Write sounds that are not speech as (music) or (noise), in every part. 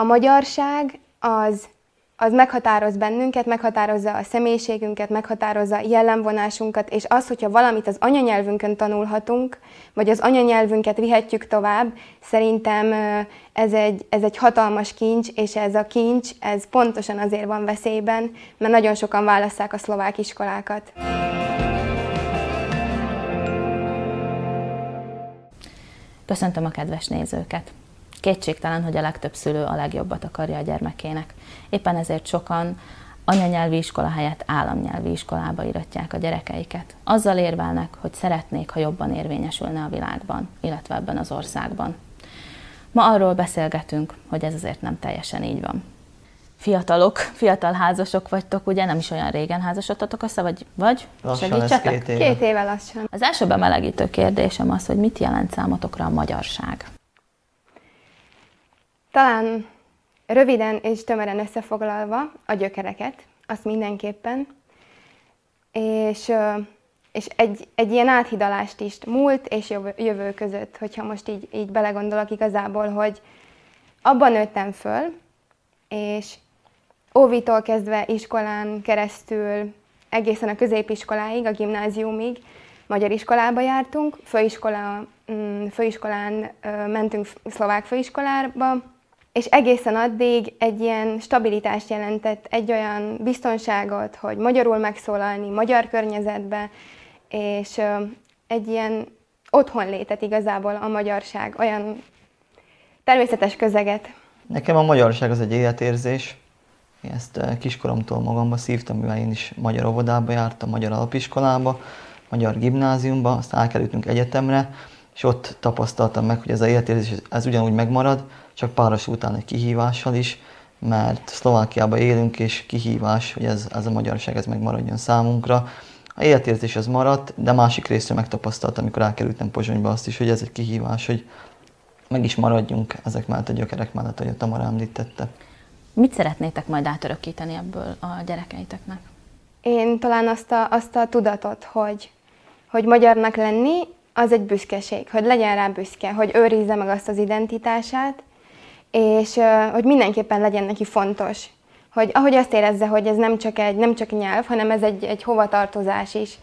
a magyarság az, az meghatároz bennünket, meghatározza a személyiségünket, meghatározza jellemvonásunkat, és az, hogyha valamit az anyanyelvünkön tanulhatunk, vagy az anyanyelvünket vihetjük tovább, szerintem ez egy, ez egy hatalmas kincs, és ez a kincs, ez pontosan azért van veszélyben, mert nagyon sokan válasszák a szlovák iskolákat. Köszöntöm a kedves nézőket! Kétségtelen, hogy a legtöbb szülő a legjobbat akarja a gyermekének. Éppen ezért sokan anyanyelvi iskola helyett államnyelvi iskolába iratják a gyerekeiket. Azzal érvelnek, hogy szeretnék, ha jobban érvényesülne a világban, illetve ebben az országban. Ma arról beszélgetünk, hogy ez azért nem teljesen így van. Fiatalok, fiatal házasok vagytok, ugye nem is olyan régen házasodtatok össze, vagy, vagy? Lassan Segítsetek? Két éve. két éve lassan. Az első bemelegítő kérdésem az, hogy mit jelent számotokra a magyarság? Talán röviden és tömören összefoglalva a gyökereket, azt mindenképpen, és, és egy, egy ilyen áthidalást is múlt és jövő között, hogyha most így, így belegondolok igazából, hogy abban nőttem föl, és óvitól kezdve iskolán keresztül egészen a középiskoláig, a gimnáziumig magyar iskolába jártunk, főiskola, mm, főiskolán mentünk szlovák főiskolába, és egészen addig egy ilyen stabilitást jelentett, egy olyan biztonságot, hogy magyarul megszólalni, magyar környezetbe, és egy ilyen otthon létet igazából a magyarság, olyan természetes közeget. Nekem a magyarság az egy életérzés. Én ezt kiskoromtól magamba szívtam, mivel én is magyar óvodába jártam, magyar alapiskolába, magyar gimnáziumba, aztán elkerültünk egyetemre, és ott tapasztaltam meg, hogy ez a életérzés ez ugyanúgy megmarad, csak páros után egy kihívással is, mert Szlovákiában élünk, és kihívás, hogy ez, ez a magyarság ez megmaradjon számunkra. A életérzés az maradt, de másik részről megtapasztaltam, amikor elkerültem Pozsonyba azt is, hogy ez egy kihívás, hogy meg is maradjunk ezek mellett a gyökerek mellett, ahogy a Tamara említette. Mit szeretnétek majd átörökíteni ebből a gyerekeiteknek? Én talán azt a, azt a tudatot, hogy, hogy magyarnak lenni, az egy büszkeség, hogy legyen rá büszke, hogy őrizze meg azt az identitását, és hogy mindenképpen legyen neki fontos, hogy ahogy azt érezze, hogy ez nem csak egy, nem csak nyelv, hanem ez egy, egy hovatartozás is.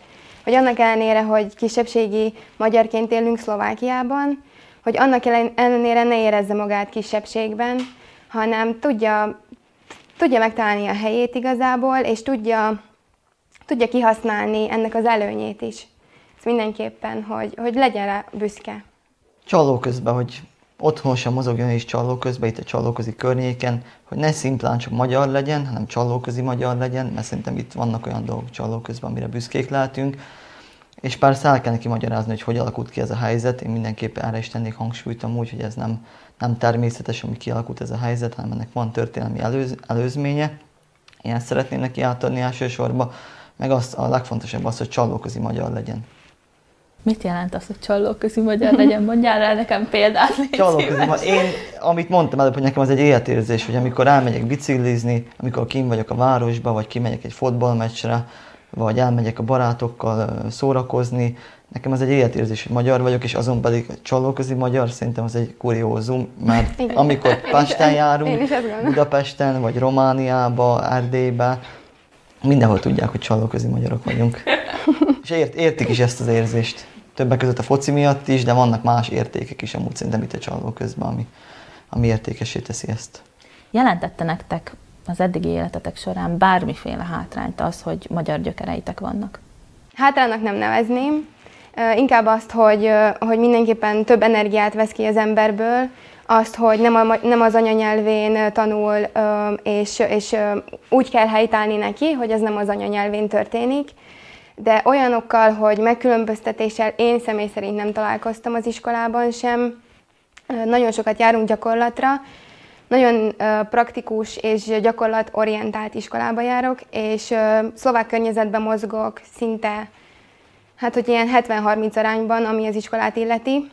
Hogy annak ellenére, hogy kisebbségi magyarként élünk Szlovákiában, hogy annak ellenére ne érezze magát kisebbségben, hanem tudja, tudja megtalálni a helyét igazából, és tudja, tudja kihasználni ennek az előnyét is. Mindenképpen, hogy, hogy legyen rá büszke. Csaló közben, hogy otthon sem mozogjon és csalóközben, itt a csalóközi környéken, hogy ne szimplán csak magyar legyen, hanem csalóközi magyar legyen, mert szerintem itt vannak olyan dolgok csalóközben, amire büszkék lehetünk. És persze el kell neki magyarázni, hogy hogy alakult ki ez a helyzet. Én mindenképpen erre is tennék hangsúlyt amúgy, hogy ez nem, nem természetes, ami kialakult ez a helyzet, hanem ennek van történelmi előz, előzménye. Én ezt szeretném neki átadni elsősorban, meg az, a legfontosabb az, hogy csalóközi magyar legyen. Mit jelent az, hogy csallóközi magyar legyen? (laughs) Mondjál rá nekem példát, Csallóközi. Én, amit mondtam előbb, hogy nekem az egy életérzés, hogy amikor elmegyek biciklizni, amikor kim vagyok a városba, vagy kimegyek egy fotballmeccsre, vagy elmegyek a barátokkal szórakozni, nekem az egy életérzés, hogy magyar vagyok, és azon pedig csalóközi magyar, szerintem az egy kuriózum, mert (laughs) Igen. amikor Pesten járunk, Budapesten, vagy Romániába, Erdélybe, mindenhol tudják, hogy csalóközi magyarok vagyunk. (laughs) És ért, értik is ezt az érzést többek között a foci miatt is, de vannak más értékek is amúgy szerintem itt a csaló közben, ami, ami értékesé teszi ezt. Jelentette nektek az eddigi életetek során bármiféle hátrányt az, hogy magyar gyökereitek vannak? Hátránynak nem nevezném, inkább azt, hogy, hogy mindenképpen több energiát vesz ki az emberből, azt, hogy nem, a, nem az anyanyelvén tanul, és, és úgy kell helytállni neki, hogy ez nem az anyanyelvén történik, de olyanokkal, hogy megkülönböztetéssel én személy szerint nem találkoztam az iskolában sem. Nagyon sokat járunk gyakorlatra, nagyon praktikus és gyakorlatorientált iskolába járok, és szlovák környezetben mozgok szinte, hát hogy ilyen 70-30 arányban, ami az iskolát illeti,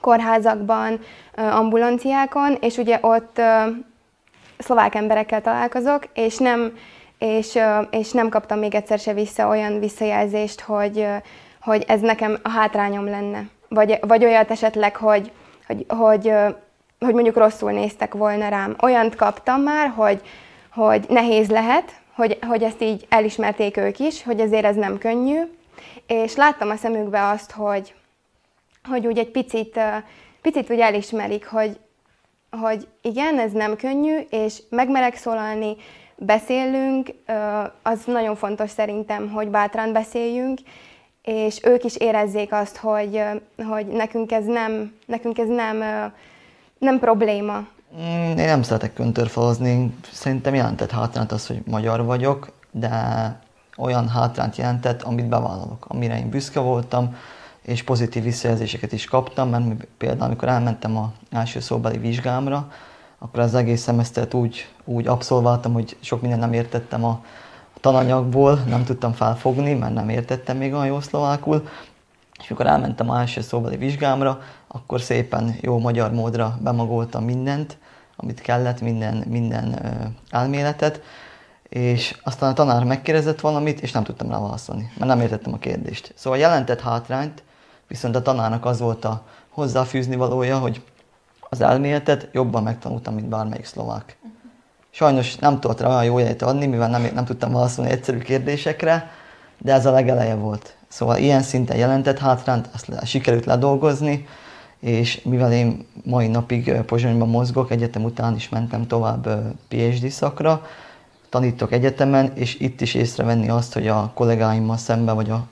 kórházakban, ambulanciákon, és ugye ott szlovák emberekkel találkozok, és nem és, és nem kaptam még egyszer se vissza olyan visszajelzést, hogy, hogy ez nekem a hátrányom lenne. Vagy, vagy olyat esetleg, hogy, hogy, hogy hogy mondjuk rosszul néztek volna rám. Olyant kaptam már, hogy, hogy nehéz lehet, hogy, hogy ezt így elismerték ők is, hogy ezért ez nem könnyű, és láttam a szemükbe azt, hogy, hogy úgy egy picit, picit úgy elismerik, hogy, hogy igen, ez nem könnyű, és megmerek szólalni, beszélünk, az nagyon fontos szerintem, hogy bátran beszéljünk, és ők is érezzék azt, hogy, hogy nekünk ez nem, nekünk ez nem, nem probléma. Mm, én nem szeretek köntörfalazni, szerintem jelentett hátrányt az, hogy magyar vagyok, de olyan hátrányt jelentett, amit bevállalok, amire én büszke voltam, és pozitív visszajelzéseket is kaptam, mert például amikor elmentem a első szóbeli vizsgámra, akkor az egész szemesztert úgy, úgy abszolváltam, hogy sok minden nem értettem a tananyagból, nem tudtam felfogni, mert nem értettem még olyan jó szlovákul, és amikor elmentem a első szóbeli vizsgámra, akkor szépen jó magyar módra bemagoltam mindent, amit kellett, minden, minden elméletet, és aztán a tanár megkérdezett valamit, és nem tudtam rá válaszolni, mert nem értettem a kérdést. Szóval jelentett hátrányt, viszont a tanárnak az volt a hozzáfűzni valója, hogy az elméletet jobban megtanultam, mint bármelyik szlovák. Sajnos nem tudott rá olyan jó jelet adni, mivel nem, nem tudtam válaszolni egyszerű kérdésekre, de ez a legeleje volt. Szóval ilyen szinten jelentett hátrányt, ezt le, sikerült ledolgozni, és mivel én mai napig Pozsonyban mozgok, egyetem után is mentem tovább PhD szakra, tanítok egyetemen, és itt is észrevenni azt, hogy a kollégáimmal szemben, vagy a,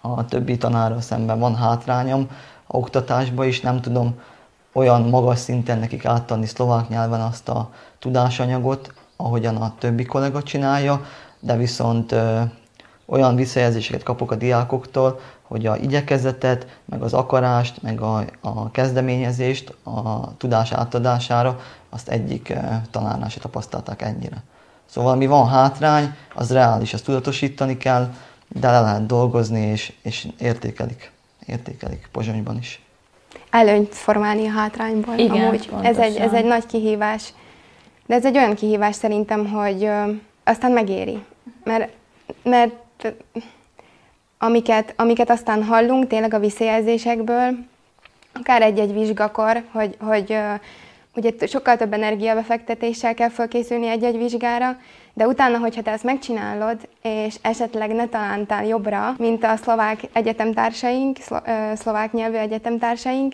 a többi tanárral szemben van hátrányom a oktatásban is, nem tudom olyan magas szinten nekik átadni szlovák nyelven azt a tudásanyagot, ahogyan a többi kollega csinálja, de viszont ö, olyan visszajelzéseket kapok a diákoktól, hogy a igyekezetet, meg az akarást, meg a, a kezdeményezést a tudás átadására azt egyik tanárnál se tapasztalták ennyire. Szóval mi van hátrány, az reális, azt tudatosítani kell, de le lehet dolgozni, és, és értékelik, értékelik Pozsonyban is. Előnyt formálni a hátrányból. Igen, amúgy. Ez egy, ez egy nagy kihívás. De ez egy olyan kihívás szerintem, hogy ö, aztán megéri. Mert, mert amiket, amiket aztán hallunk tényleg a visszajelzésekből, akár egy-egy vizsgakor, hogy, hogy ugye sokkal több energiabefektetéssel kell felkészülni egy-egy vizsgára, de utána, hogyha te ezt megcsinálod, és esetleg ne talántál jobbra, mint a szlovák egyetemtársaink, szlovák nyelvű egyetemtársaink,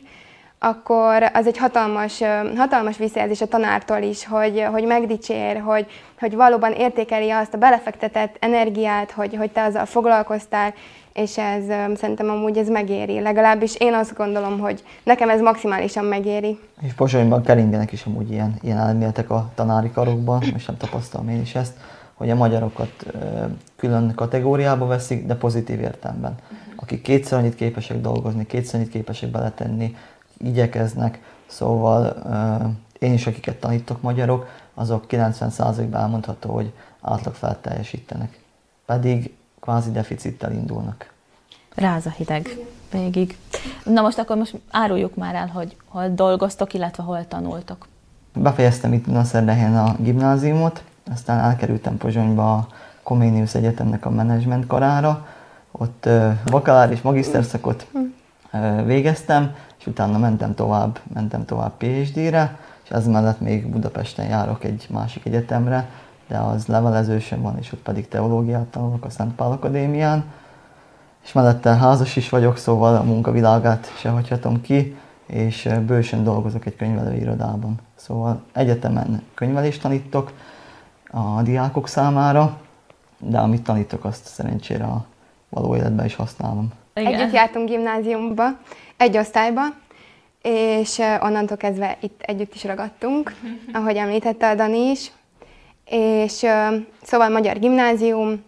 akkor az egy hatalmas, hatalmas visszajelzés a tanártól is, hogy, hogy megdicsér, hogy, hogy valóban értékeli azt a belefektetett energiát, hogy, hogy te azzal foglalkoztál, és ez szerintem amúgy ez megéri. Legalábbis én azt gondolom, hogy nekem ez maximálisan megéri. És Pozsonyban keringenek is amúgy ilyen, ilyen elméletek a tanári karokban, és nem tapasztalom én is ezt, hogy a magyarokat külön kategóriába veszik, de pozitív értelemben. Akik kétszer annyit képesek dolgozni, kétszer annyit képesek beletenni, igyekeznek, szóval én is, akiket tanítok magyarok, azok 90%-ban elmondható, hogy átlag fel teljesítenek. Pedig kvázi deficittel indulnak. Ráz a hideg végig. Na most akkor most áruljuk már el, hogy hol dolgoztok, illetve hol tanultok. Befejeztem itt Naserdehen a gimnáziumot, aztán elkerültem Pozsonyba a Comenius Egyetemnek a menedzsment karára, ott bakalár és magiszterszakot végeztem, és utána mentem tovább, mentem tovább PhD-re, és ez mellett még Budapesten járok egy másik egyetemre, de az levelezősen van, és ott pedig teológiát tanulok a Szent Pál Akadémián, és mellette házas is vagyok, szóval a munkavilágát se hagyhatom ki, és bősen dolgozok egy könyvelőirodában. Szóval egyetemen könyvelést tanítok a diákok számára, de amit tanítok, azt szerencsére a való életben is használom. Igen. Együtt jártunk gimnáziumba, egy osztályba, és onnantól kezdve itt együtt is ragadtunk, ahogy említette a Dani is. És szóval magyar gimnázium,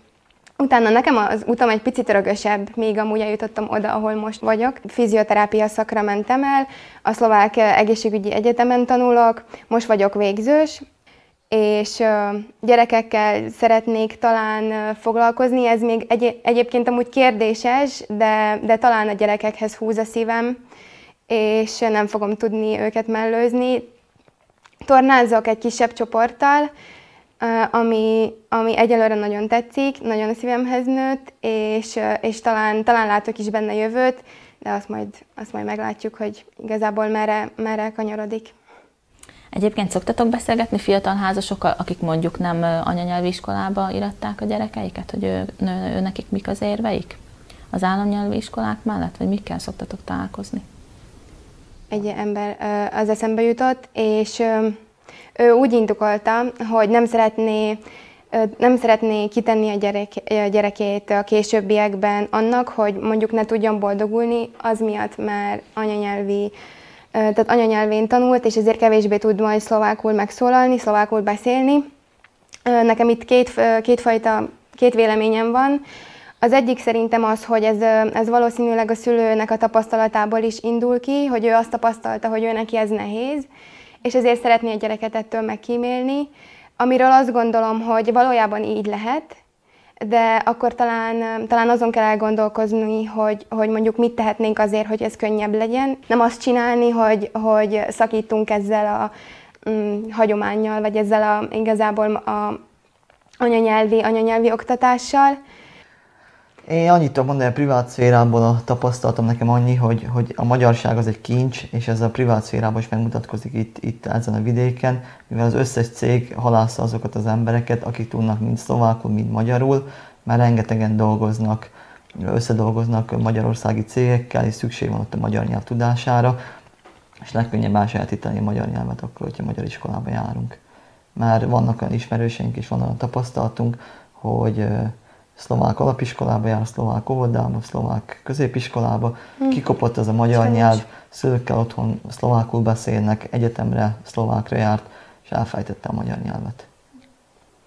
Utána nekem az utam egy picit rögösebb, még amúgy eljutottam oda, ahol most vagyok. Fizioterápia szakra mentem el, a szlovák egészségügyi egyetemen tanulok, most vagyok végzős, és gyerekekkel szeretnék talán foglalkozni, ez még egy, egyébként amúgy kérdéses, de, de talán a gyerekekhez húz a szívem, és nem fogom tudni őket mellőzni. Tornázok egy kisebb csoporttal, ami, ami egyelőre nagyon tetszik, nagyon a szívemhez nőtt, és, és talán, talán látok is benne jövőt, de azt majd, azt majd meglátjuk, hogy igazából merre, merre kanyarodik. Egyébként szoktatok beszélgetni fiatal házasokkal, akik mondjuk nem anyanyelvi iskolába iratták a gyerekeiket, hogy ő, ő, ő nekik mik az érveik az államnyelvi iskolák mellett, vagy mikkel szoktatok találkozni? Egy ember az eszembe jutott, és ő úgy indokolta, hogy nem szeretné nem szeretné kitenni a, gyerek, a gyerekét a későbbiekben annak, hogy mondjuk ne tudjon boldogulni, az miatt, mert anyanyelvi, tehát anyanyelvén tanult, és ezért kevésbé tud majd szlovákul megszólalni, szlovákul beszélni. Nekem itt két, kétfajta, két véleményem van. Az egyik szerintem az, hogy ez, ez valószínűleg a szülőnek a tapasztalatából is indul ki, hogy ő azt tapasztalta, hogy ő neki ez nehéz, és ezért szeretné a gyereket ettől megkímélni, amiről azt gondolom, hogy valójában így lehet, de akkor talán, talán azon kell elgondolkozni, hogy, hogy mondjuk mit tehetnénk azért, hogy ez könnyebb legyen. Nem azt csinálni, hogy, hogy szakítunk ezzel a mm, hagyományjal, vagy ezzel a, igazából a anyanyelvi, anyanyelvi oktatással, én annyit tudom mondani, a privát szférából a tapasztalatom nekem annyi, hogy, hogy a magyarság az egy kincs, és ez a privát szférában is megmutatkozik itt, itt ezen a vidéken, mivel az összes cég halásza azokat az embereket, akik tudnak mind szlovákul, mind magyarul, mert rengetegen dolgoznak, összedolgoznak magyarországi cégekkel, és szükség van ott a magyar nyelv tudására, és legkönnyebb elsajátítani a magyar nyelvet akkor, hogyha magyar iskolába járunk. Már vannak olyan ismerőseink és van olyan tapasztalatunk, hogy szlovák alapiskolába jár, szlovák óvodába, szlovák középiskolába, hmm. kikopott ez a magyar Sajnos. nyelv, szülőkkel otthon szlovákul beszélnek, egyetemre szlovákra járt, és elfejtette a magyar nyelvet.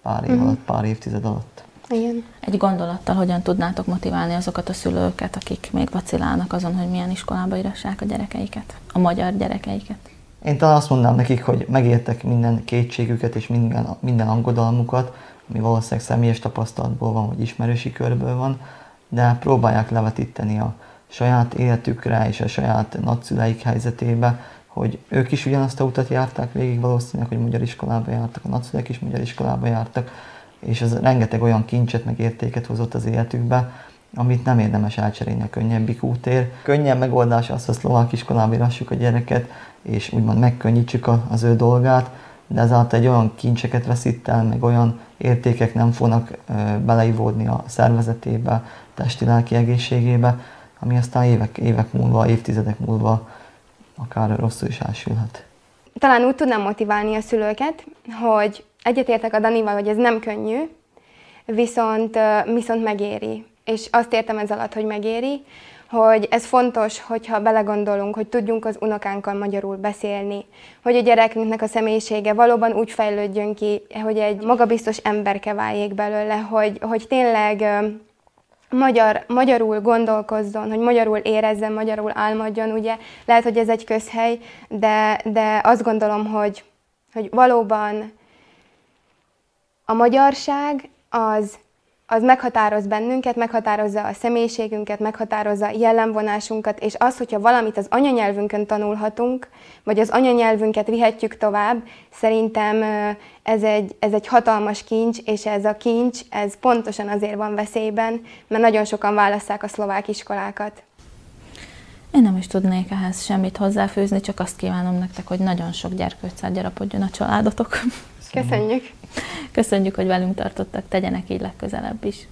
Pár év hmm. alatt, pár évtized alatt. Igen. Egy gondolattal hogyan tudnátok motiválni azokat a szülőket, akik még vacilálnak azon, hogy milyen iskolába írassák a gyerekeiket, a magyar gyerekeiket? Én talán azt mondanám nekik, hogy megértek minden kétségüket és minden, minden angodalmukat, ami valószínűleg személyes tapasztalatból van, vagy ismerősi körből van, de próbálják levetíteni a saját életükre és a saját nagyszüleik helyzetébe, hogy ők is ugyanazt a utat járták végig valószínűleg, hogy magyar iskolába jártak, a nagyszülek is magyar iskolába jártak, és ez rengeteg olyan kincset meg értéket hozott az életükbe, amit nem érdemes elcserélni a könnyebbik útér. Könnyen megoldás az, hogy szlovák iskolába írassuk a gyereket, és úgymond megkönnyítsük az ő dolgát, de ezáltal egy olyan kincseket veszít el, meg olyan értékek nem fognak beleivódni a szervezetébe, testi-lelki egészségébe, ami aztán évek, évek múlva, évtizedek múlva akár rosszul is elsülhet. Talán úgy tudnám motiválni a szülőket, hogy egyetértek a Danival, hogy ez nem könnyű, viszont, viszont megéri. És azt értem ez alatt, hogy megéri, hogy ez fontos, hogyha belegondolunk, hogy tudjunk az unokánkkal magyarul beszélni, hogy a gyerekünknek a személyisége valóban úgy fejlődjön ki, hogy egy magabiztos emberke váljék belőle, hogy, hogy tényleg magyar, magyarul gondolkozzon, hogy magyarul érezzen, magyarul álmodjon, ugye? Lehet, hogy ez egy közhely, de, de azt gondolom, hogy, hogy valóban a magyarság az az meghatároz bennünket, meghatározza a személyiségünket, meghatározza jellemvonásunkat, és az, hogyha valamit az anyanyelvünkön tanulhatunk, vagy az anyanyelvünket vihetjük tovább, szerintem ez egy, ez egy hatalmas kincs, és ez a kincs, ez pontosan azért van veszélyben, mert nagyon sokan válasszák a szlovák iskolákat. Én nem is tudnék ehhez semmit hozzáfőzni, csak azt kívánom nektek, hogy nagyon sok gyerkőccel gyarapodjon a családotok. Köszönjük! Köszönjük, hogy velünk tartottak, tegyenek így legközelebb is.